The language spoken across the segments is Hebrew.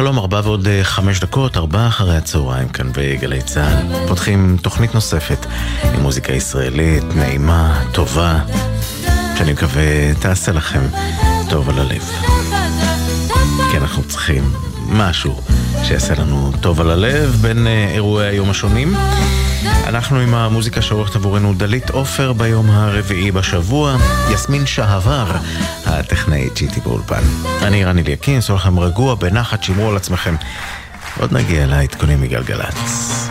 שלום ארבע ועוד אה, חמש דקות, ארבע אחרי הצהריים כאן בגלי צה"ל. פותחים תוכנית נוספת עם מוזיקה ישראלית, נעימה, טובה, שאני מקווה תעשה לכם טוב על הלב. כי אנחנו צריכים משהו שיעשה לנו טוב על הלב בין אה, אירועי היום השונים. אנחנו עם המוזיקה שעורכת עבורנו דלית עופר ביום הרביעי בשבוע, יסמין שהבר, הטכנאית איתי באולפן. אני רני ליאקין, סול לכם רגוע, בנחת, שמרו על עצמכם. עוד נגיע לעדכונים מגלגלצ.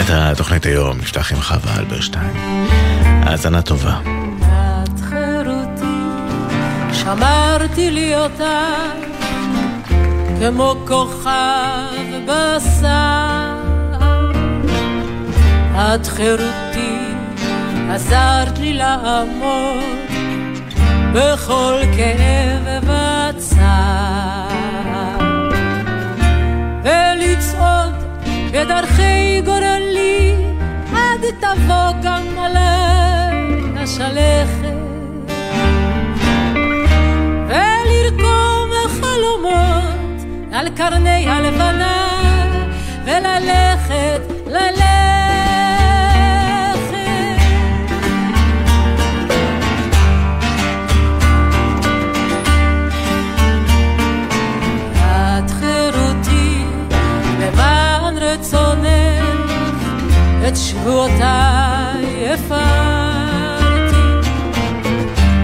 את התוכנית היום נפתח עם חווה אלברשטיין. האזנה טובה. שמרתי לי אותה כמו כוכב בשר. את חירותי, עזרת לי לעמוד בכל כאב וצער. ולצעוד בדרכי גורלי עד תבוא גם עליי השלכת. על קרני הלבנה וללכת, ללכת. את חירותי למען רצונך את שבועותיי הפרתי.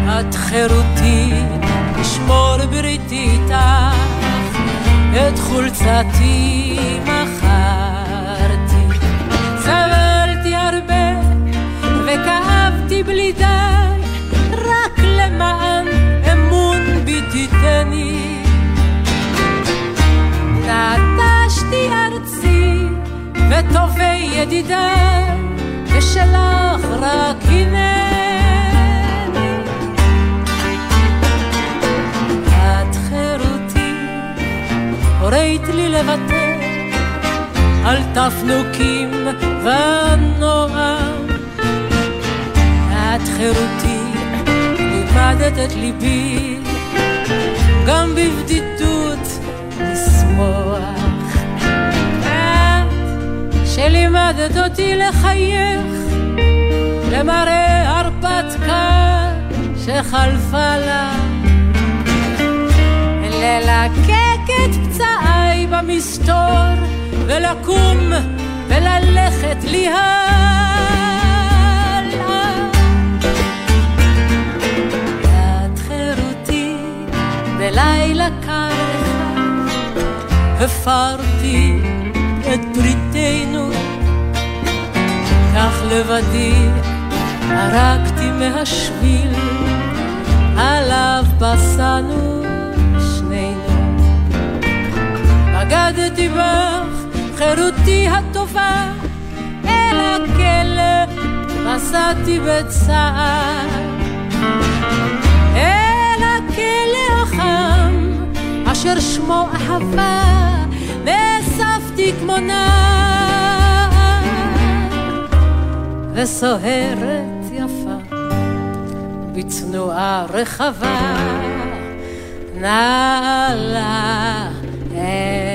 את חירותי לשמור בריתי איתך את חולצתי מכרתי. סבלתי הרבה וכאבתי בלי די, רק למען אמון בי תיתני. נטשתי ארצי וטובי ידידיי, ושלך רק הנני. הורית לי לוותר על תפנוקים ונועם. את חירותי, לימדת את ליבי, גם בבדידות לשמוח. את שלימדת אותי לחייך, למראה הרפתקה שחלפה לה. ללקק את פצעיי במסתור ולקום וללכת לי הלאה. את חירותי בלילה קר אחד הפרתי את בריתנו כך לבדי ערקתי מהשביל עליו פסענו בגדתי בך, חירותי הטובה, אל הכלא נסעתי בצער. אל הכלא החם, אשר שמו אהבה, נאספתי כמו נער, וסוהרת יפה, בצנועה רחבה, נעלה. את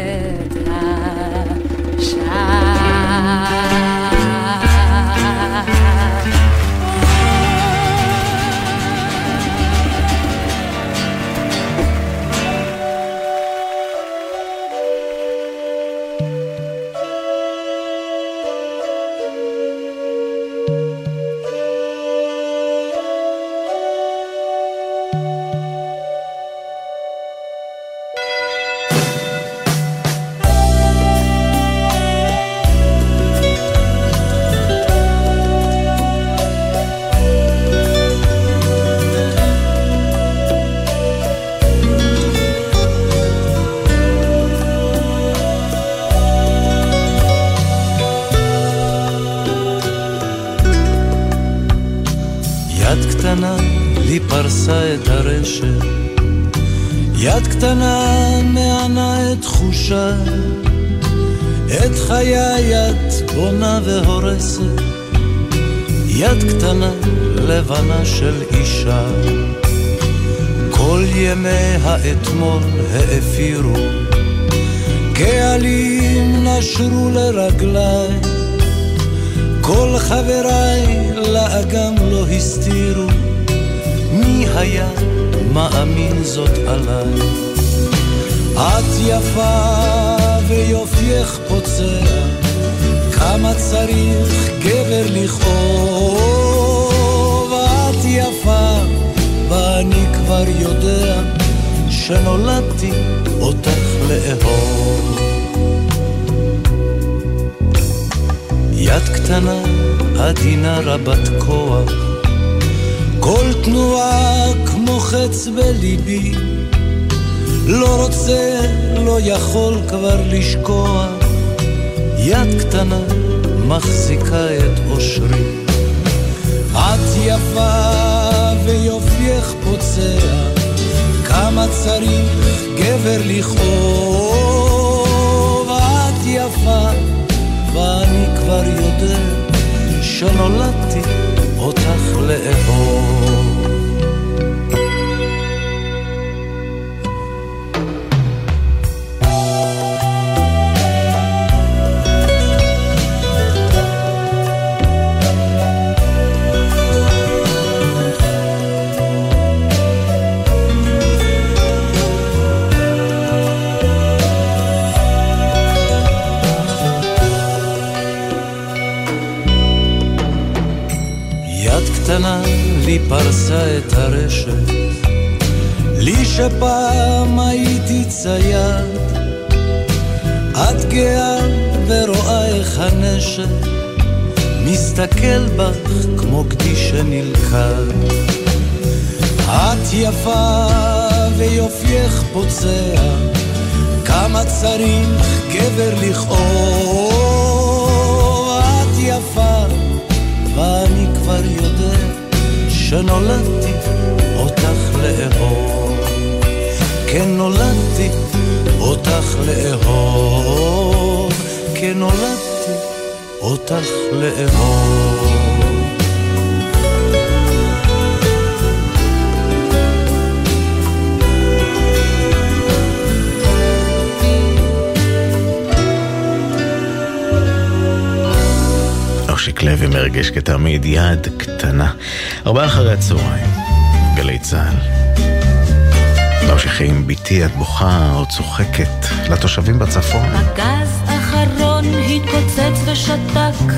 זאת עליי? את יפה ויופייך פוצע, כמה צריך גבר לכאוב, את יפה ואני כבר יודע שנולדתי אותך לאהוב. יד קטנה, עדינה רבת כוח, כל תנועה כמו חץ בליבי, לא רוצה, לא יכול כבר לשקוע, יד קטנה מחזיקה את אושרי. את יפה ויופייך פוצע, כמה צריך גבר לכאוב. את יפה, ואני כבר יודע שנולדתי אותך לאהוב. פרסה את הרשת, לי שפעם הייתי צייד, את גאה ורואה איך הנשק מסתכל בך כמו גדי שנלכד. את יפה ויופייך פוצע, כמה צריך גבר לכאוב. שנולדתי אותך לאהוב. כן נולדתי אותך לאהוב. כן נולדתי אותך לאהוב. לוי מרגש כתמיד, יד קטנה. ארבעה אחרי הצהריים, גלי צה"ל. ממשיכים, ביתי את בוכה או צוחקת לתושבים בצפון. הגז אחרון התפוצץ ושתק,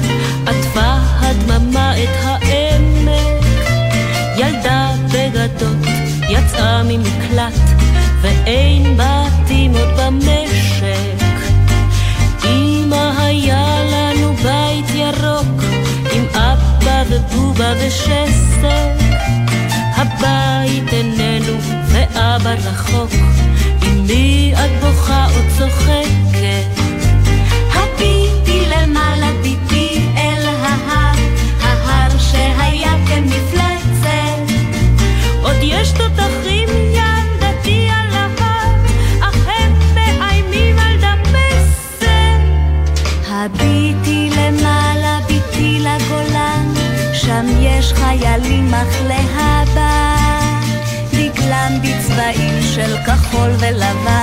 עטפה הדממה את העמק. ילדה בגדות יצאה ממקלט, ואין בתים אבא ובובה ושסק. הבית איננו ואבא רחוק, עם מי את בוכה או צוחקת? יש חיילים אך להבא. דגלם בצבעים של כחול ולבן,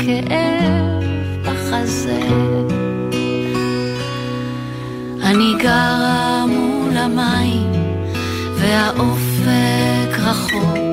הכאב בחזה. אני גרה מול המים, והאופק רחוק,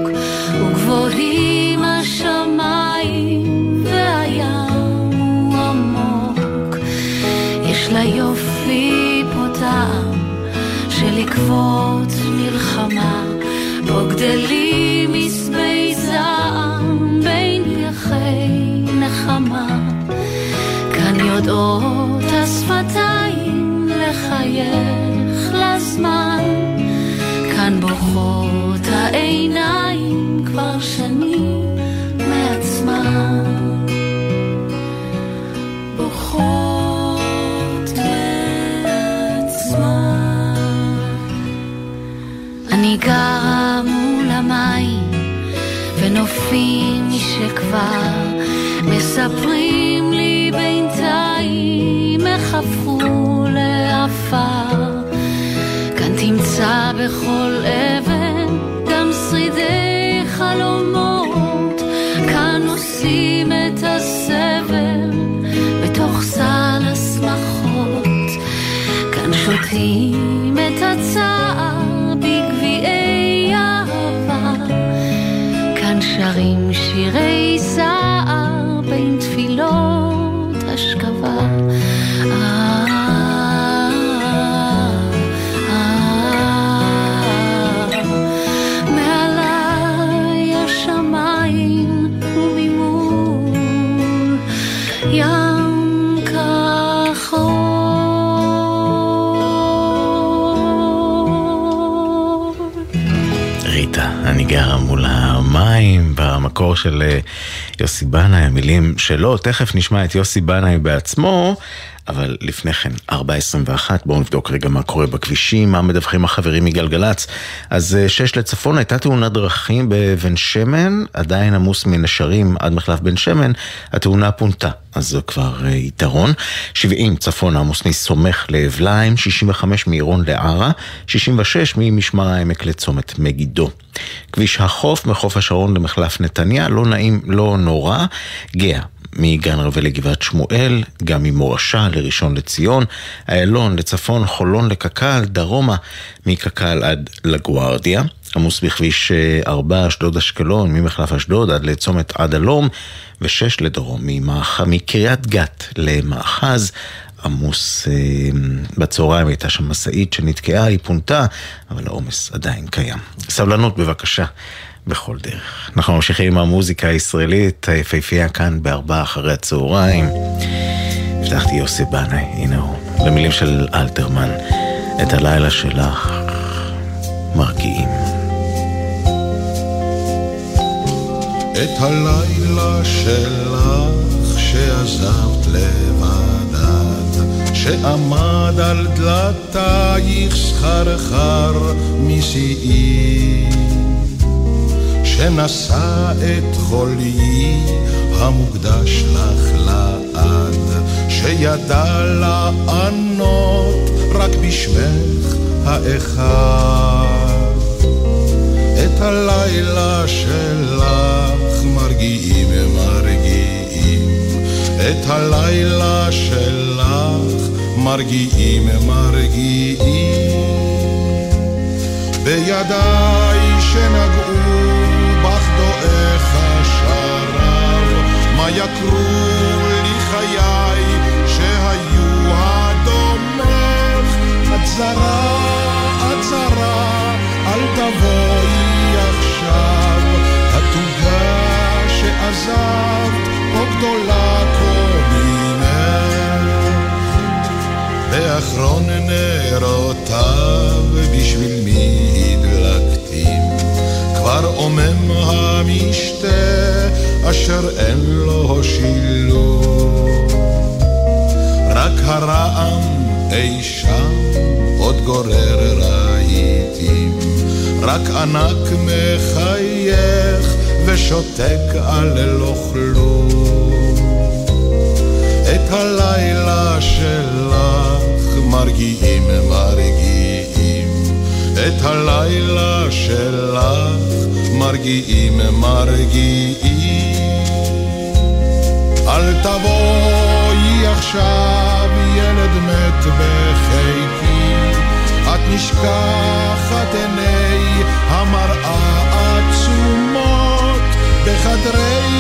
של אה, יוסי בנאי, המילים שלו, תכף נשמע את יוסי בנאי בעצמו, אבל לפני כן, 4.21, בואו נבדוק רגע מה קורה בכבישים, מה מדווחים החברים מגלגלצ. אז 6 אה, לצפון הייתה תאונת דרכים בבן שמן, עדיין עמוס מנשרים עד מחלף בן שמן, התאונה פונתה. אז זה כבר uh, יתרון. 70 צפון עמוס מסומך לאבליים, 65 מעירון לערה, 66 ממשמר העמק לצומת מגידו. כביש החוף מחוף השרון למחלף נתניה, לא נעים, לא נורא. גאה מגן רבי לגבעת שמואל, גם ממורשה לראשון לציון, איילון לצפון, חולון לקק"ל, דרומה מקק"ל עד לגוארדיה. עמוס בכביש 4 אה, אשדוד אשקלון, ממחלף אשדוד עד לצומת עד הלום, ושש לדרום, מקריית גת למאחז. עמוס אה, בצהריים הייתה שם משאית שנתקעה, היא פונתה, אבל העומס עדיין קיים. סבלנות בבקשה. בכל דרך. אנחנו ממשיכים עם המוזיקה הישראלית היפהפייה כאן בארבעה אחרי הצהריים. הבטחתי יוסי בנאי, הנה הוא, במילים של אלתרמן, את הלילה שלך מרגיעים. את הלילה שלך שעזבת לבדת, שעמד על דלתייך סחרחר משיאי. שנשא את חולי המוקדש לך לעד, שידע לענות רק בשמך האחד. את הלילה שלך מרגיעים מרגיעים, את הלילה שלך מרגיעים מרגיעים. בידיי שנגעו דועך השרב, מה יקרו לי חיי שהיו הדומך? את זרה, את זרה, אל תבואי עכשיו, התוגה שעזבת, כה גדולה קומינך. באחרון נרותיו בשביל מי כבר עומם המשתה אשר אין לו שילוב. רק הרעם אי שם עוד גורר רהיטים, רק ענק מחייך ושותק על לא כלום. את הלילה שלך מרגיעים מרגיעים, את הלילה שלך מרגיעים מרגיעים. אל תבואי עכשיו ילד מת בחיקי, את נשכחת עיני המראה עצומות בחדרי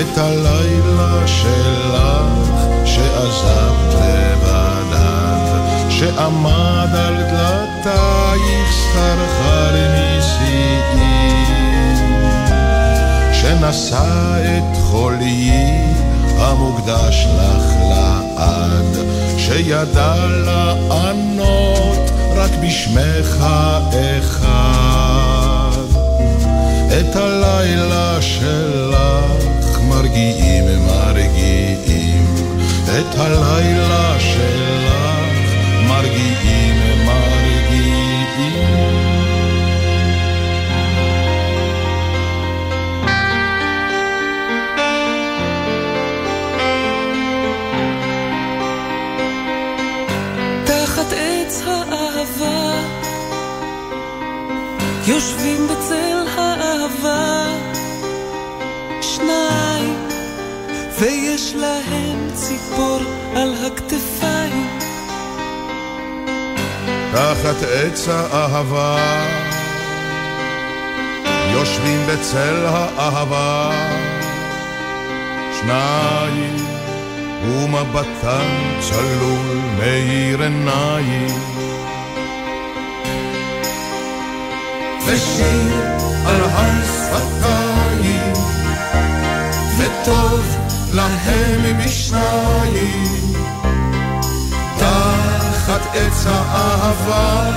את הלילה שלך שעזבת לבדת, שעמד על דלתייך סחרחר נשיאי, שנשא את חולי המוקדש לך לעד, שידע לענות רק בשמך אחד. את הלילה שלך מרגיעים מרגיעים את הלילה שלך מרגיעים מרגיעים תחת עץ האהבה יושבים בצל ציפור על הכתפיים. תחת עץ האהבה, יושבים בצל האהבה, שניים, ומבטם צלול מאיר עיניים. ושיר על הר שפתיים וטוב להם משניים. תחת עץ האהבה.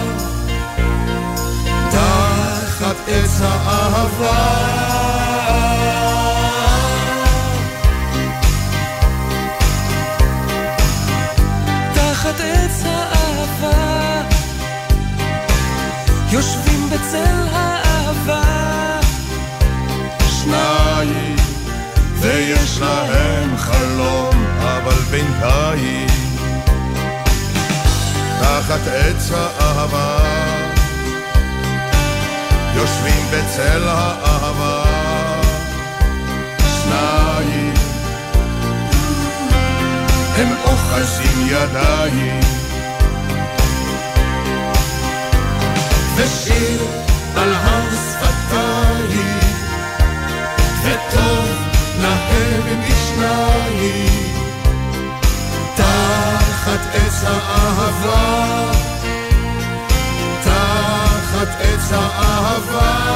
תחת עץ האהבה. תחת עץ האהבה. יושבים בצל האהבה ויש להם חלום אבל בינתיים תחת עץ האהבה יושבים בצל האהבה. שניים הם אוחזים ידיים. ושיר על הר האהבה תחת עץ האהבה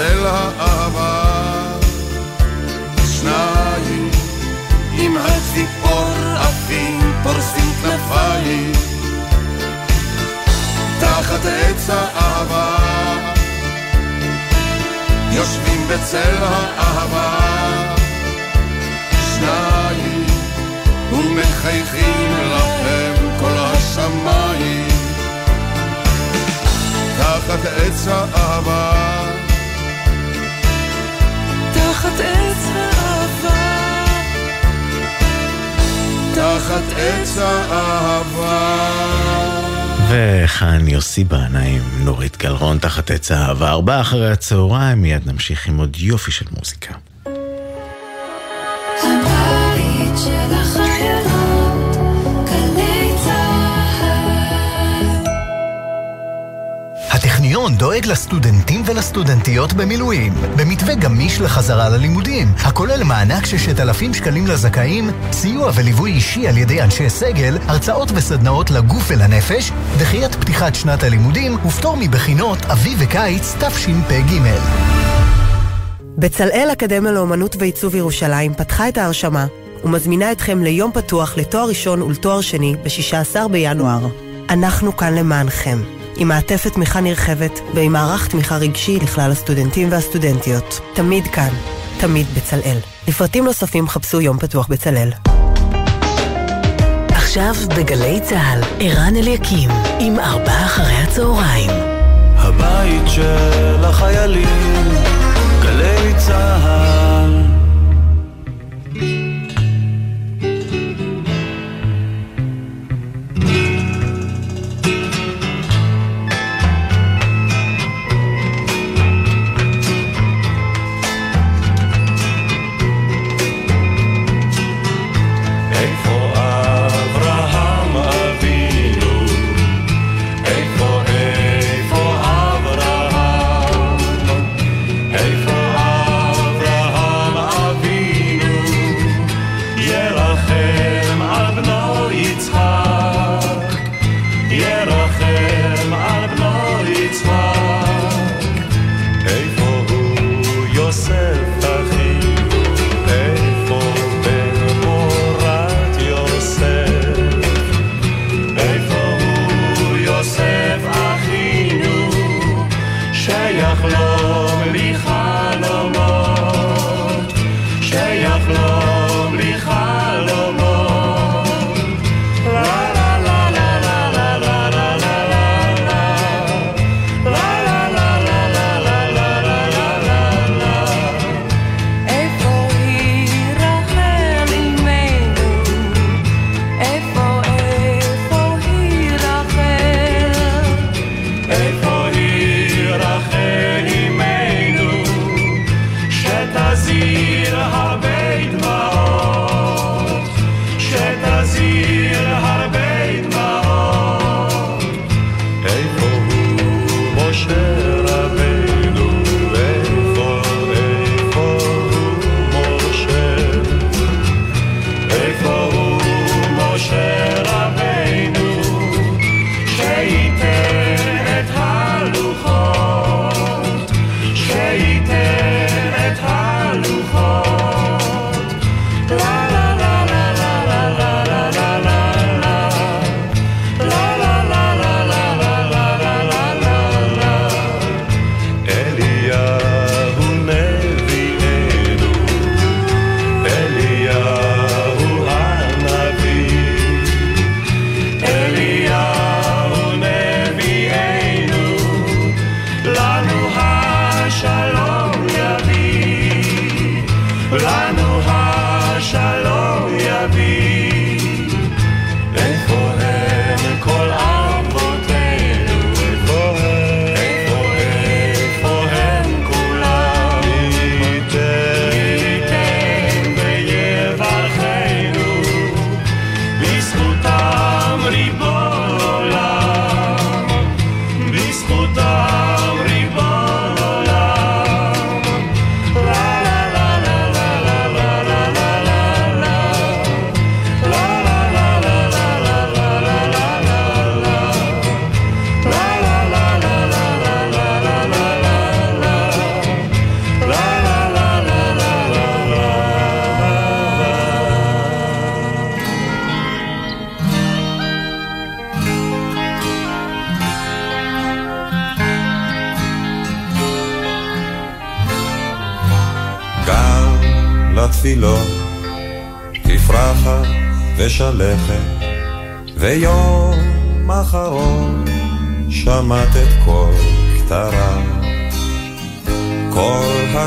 בצל האהבה. שניים עם הציפור עפים פורסים כנפיים. תחת עץ האהבה. יושבים בצל האהבה. שניים ומחייכים לכם כל השמיים. תחת עץ האהבה תחת עץ האהבה. תחת עץ האהבה. וכאן יוסי עם נורית גלרון תחת עץ האהבה, ארבעה אחרי הצהריים, מיד נמשיך עם עוד יופי של מוזיקה. הטכניון דואג לסטודנטים ולסטודנטיות במילואים, במתווה גמיש לחזרה ללימודים, הכולל מענק ששת אלפים שקלים לזכאים, סיוע וליווי אישי על ידי אנשי סגל, הרצאות וסדנאות לגוף ולנפש, דחיית פתיחת שנת הלימודים ופטור מבחינות אביב וקיץ תשפ"ג. בצלאל אקדמיה לאומנות ועיצוב ירושלים פתחה את ההרשמה ומזמינה אתכם ליום פתוח לתואר ראשון ולתואר שני ב-16 בינואר. אנחנו כאן למענכם, עם מעטפת תמיכה נרחבת ועם מערך תמיכה רגשי לכלל הסטודנטים והסטודנטיות. תמיד כאן, תמיד בצלאל. לפרטים נוספים חפשו יום פתוח בצלאל. עכשיו בגלי צה"ל, ערן אליקים, עם ארבעה אחרי הצהריים. הבית של החיילים, גלי צהל.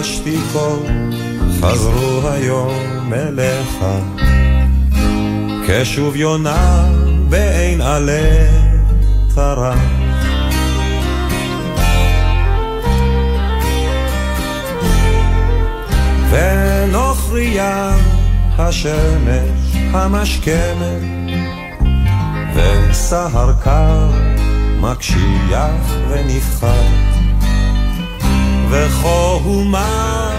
השתיקות חזרו היום אליך, כשוב יונה בעין עלה תרה. ונוכריה השמש המשכמת, וסהר קר מקשיח ונבחר, וכה הומה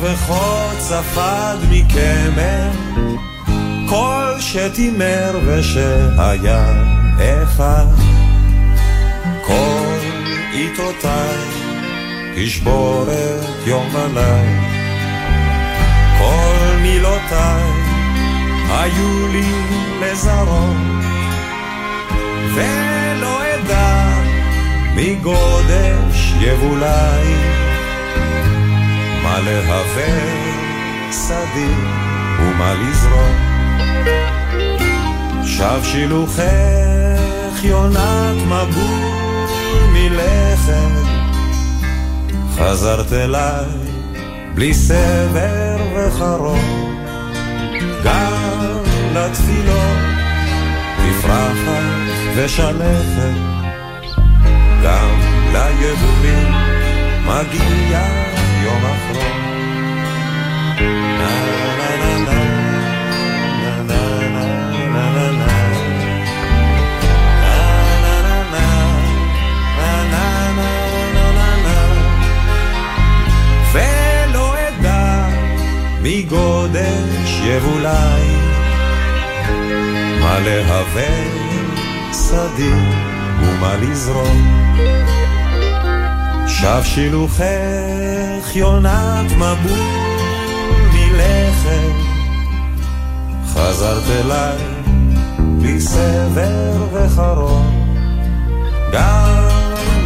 וכה צפד מקמר, כל שתימר ושהיה אחד, כל עיתותיי תשבור את וליל. כל מילותיי היו לי לזרות, ולא אדע מגודש יבולי, מה להווה שדי ומה לזרום. שב שילוחך יונת מבול מלכת, חזרת אליי בלי סבר וחרון, גם לתפילות תפרחת ושלכת, גם ליבולים מגיע יום אחרון. מגודש יבולי, מה להווה שדי ומה לזרום. שב שילוחך יונת מבול מלכת, חזרת אליי בלי סבר וחרון, גם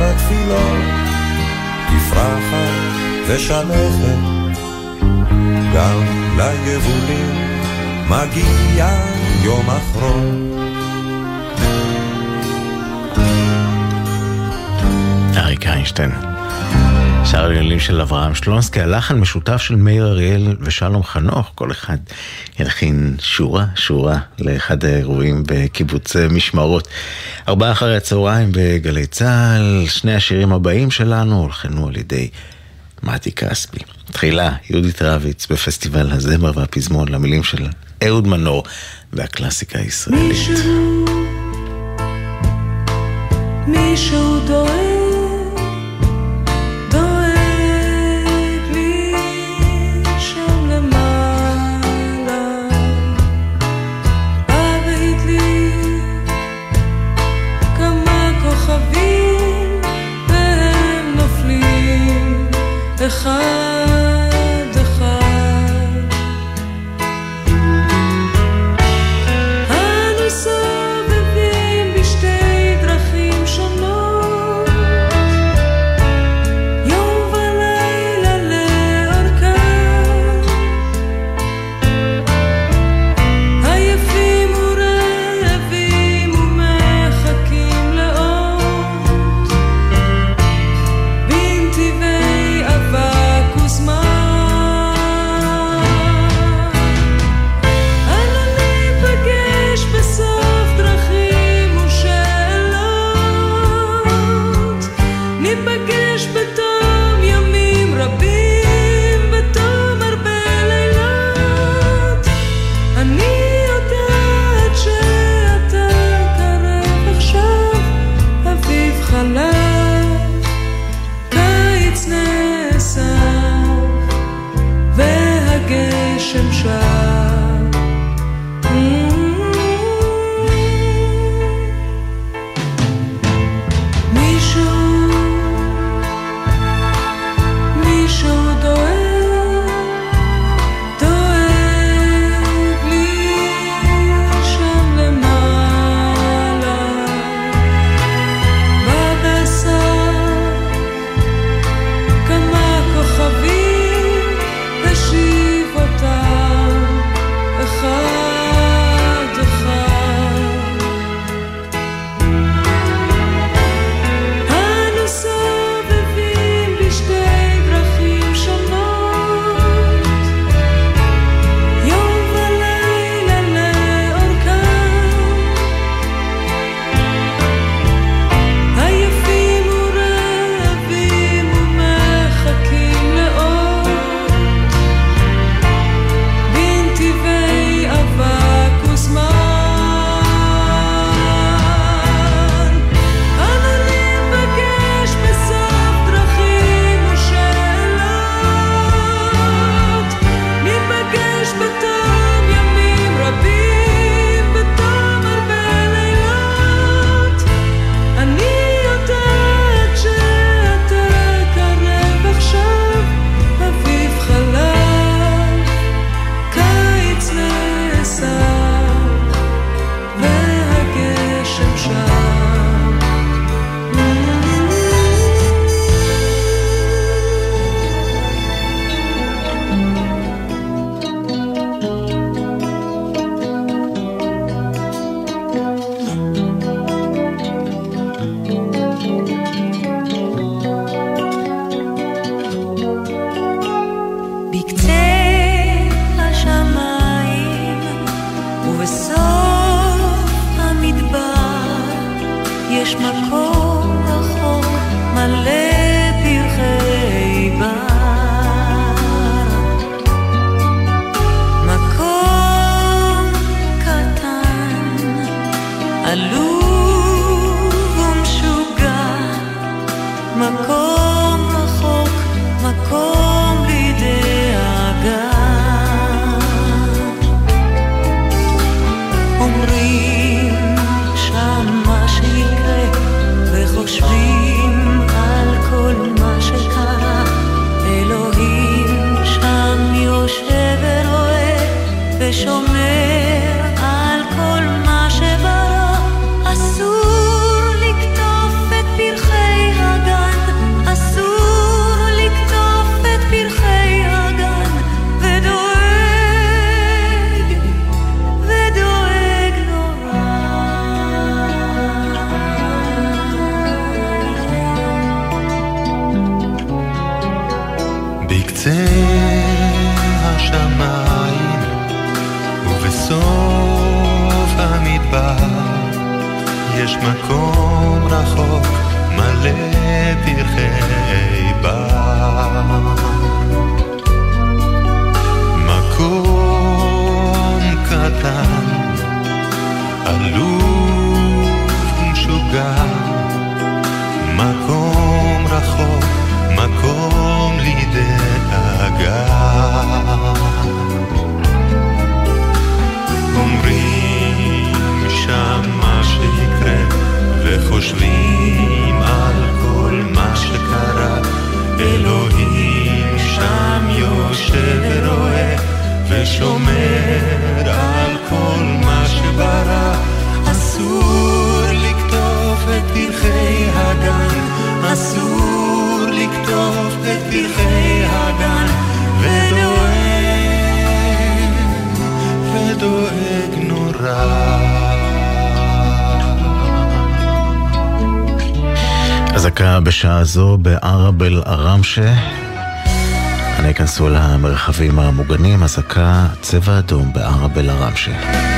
בתפילות תפרחת ושלכת. גם ליבולים מגיע יום אחרון. אריק איינשטיין. שר המילים של אברהם שלונסקי, הלחן משותף של מאיר אריאל ושלום חנוך, כל אחד ילחין שורה שורה לאחד האירועים בקיבוץ משמרות. ארבעה אחרי הצהריים בגלי צה"ל, שני השירים הבאים שלנו הולחנו על ידי מתי כספי. תחילה יהודית רביץ בפסטיבל הזמר והפזמון למילים של אהוד מנור והקלאסיקה הישראלית. מישהו, מישהו דואג, בשעה זו בערב אל-עראמשה. אנא ייכנסו למרחבים המוגנים, אזעקה צבע אדום בערב. אומרים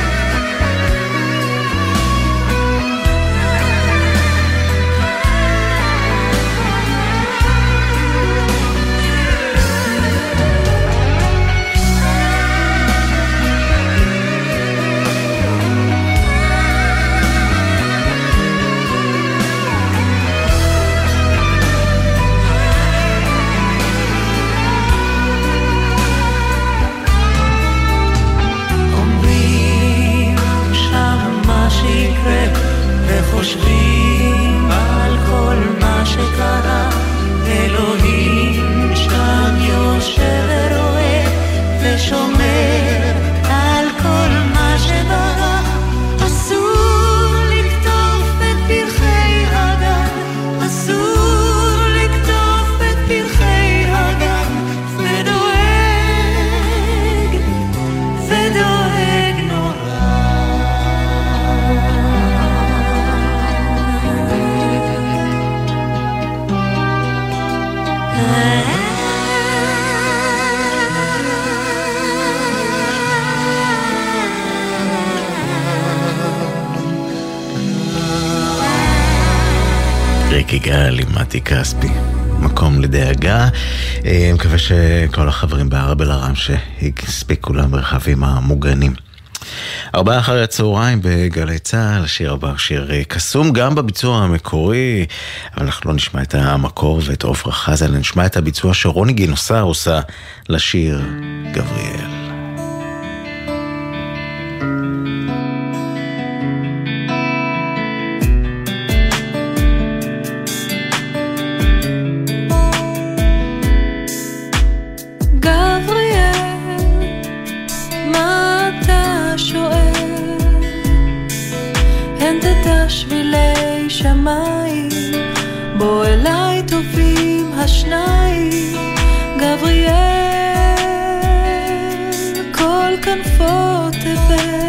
מקווה שכל החברים בערב אל-עראם שהספיקו למרחבים המוגנים. ארבעה אחרי הצהריים בגלי צה"ל, השיר הבא שיר אה, קסום גם בביצוע המקורי, אבל אנחנו לא נשמע את המקור ואת עופרה חזה, נשמע את הביצוע שרוני גינוסר עושה לשיר. גבריאל, שבילי שמיים, בוא אליי טובים השניים, גבריאל, כל כנפות תבל,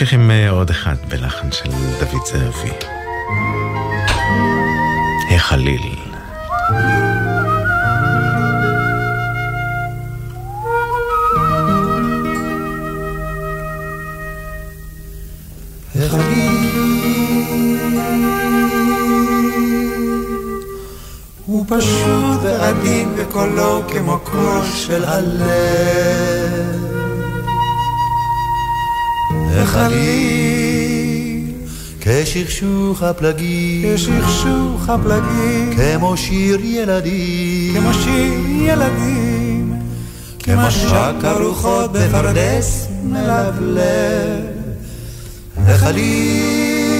נמשיך עם אה, עוד אחד בלחן של דוד זאבי. החליל. הוא פשוט ועדין וקולו כמו קול של הלב. החליל כשכשוך הפלגים, כשכשוך הפלגים, כמו שיר ילדים, כמו שיר ילדים, כמו שק הרוחות בפרדס מלבלב. החליל,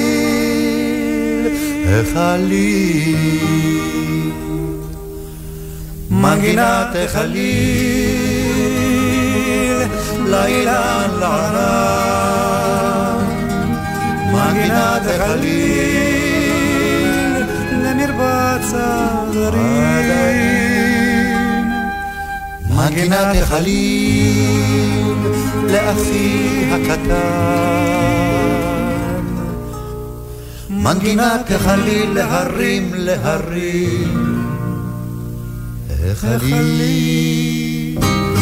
החליל, מנגינת החליל, לאילן לענן, מנגינת החליל, למרבץ הדרים, מנגינת החליל, לאחי הקטן. מנגינת החליל להרים להרים. החליל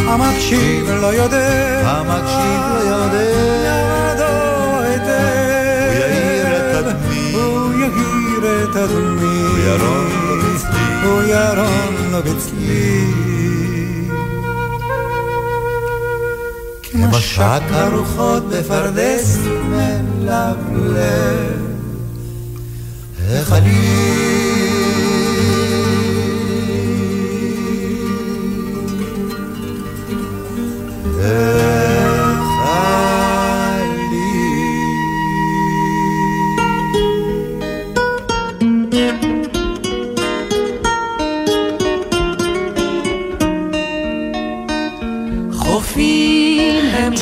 המקשיב לא יודע. המקשיב לא יודע. יעדו היטב. הוא יאיר את הדמי הוא יאיר את הדמי הוא ירון לו בצלי. הוא ירון לו בצלי. כמו שק הרוחות בפרדס מלבלב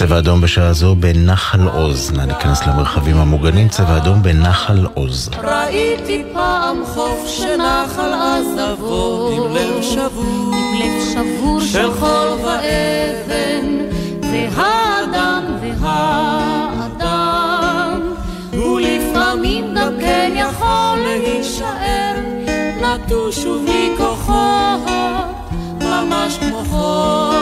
צבע אדום בשעה זו בנחל עוז. נא להיכנס למרחבים המוגנים, צבע אדום בנחל עוז. ראיתי פעם חוף שנחל עזבו עם לב שבור, עם לב שבור של חול ואבן והאדם והאדם ולפעמים גם כן יכול להישאר נטוש ובלי כוחות ממש כמו חור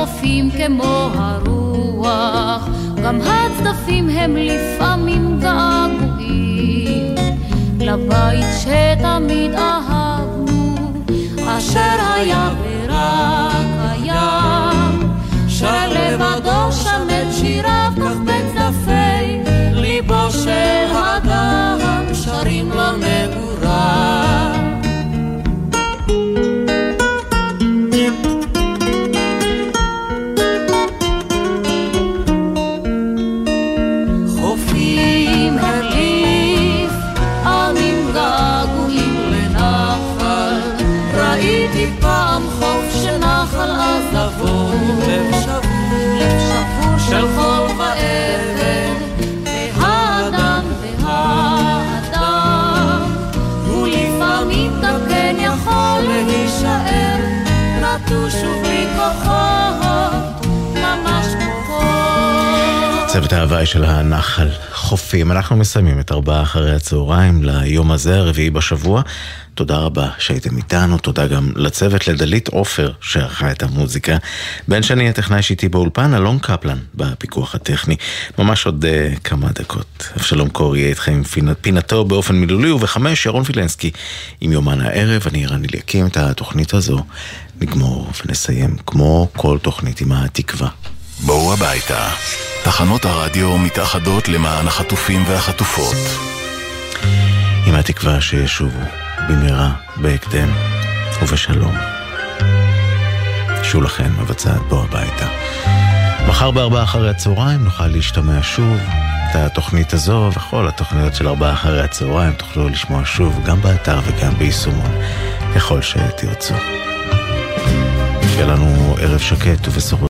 חופים כמו הרוח, גם הצדפים הם לפעמים געגועים לבית שתמיד אהב. אשר היה ורק הים, שלבדו שם את שיריו כך בצדפי ליבו של אדם, שרים לו נעורה. צוות ההוואי של הנחל חופים. אנחנו מסיימים את ארבעה אחרי הצהריים ליום הזה, הרביעי בשבוע. תודה רבה שהייתם איתנו, תודה גם לצוות, לדלית עופר שערכה את המוזיקה. בן שני הטכנאי שאיתי באולפן, אלון קפלן בפיקוח הטכני. ממש עוד uh, כמה דקות. אבשלום קור יהיה איתכם עם פינת, פינתו באופן מילולי, ובחמש ירון וילנסקי עם יומן הערב. אני רן אליקים את התוכנית הזו. נגמור ונסיים כמו כל תוכנית עם התקווה. בואו הביתה. תחנות הרדיו מתאחדות למען החטופים והחטופות. עם התקווה שישובו במהרה, בהקדם ובשלום. שו לכם מבצעת בוא הביתה. מחר בארבעה אחרי הצהריים נוכל להשתמע שוב. את התוכנית הזו וכל התוכניות של ארבעה אחרי הצהריים תוכלו לשמוע שוב גם באתר וגם ביישומון, ככל שתרצו. שיהיה לנו ערב שקט ובשורות.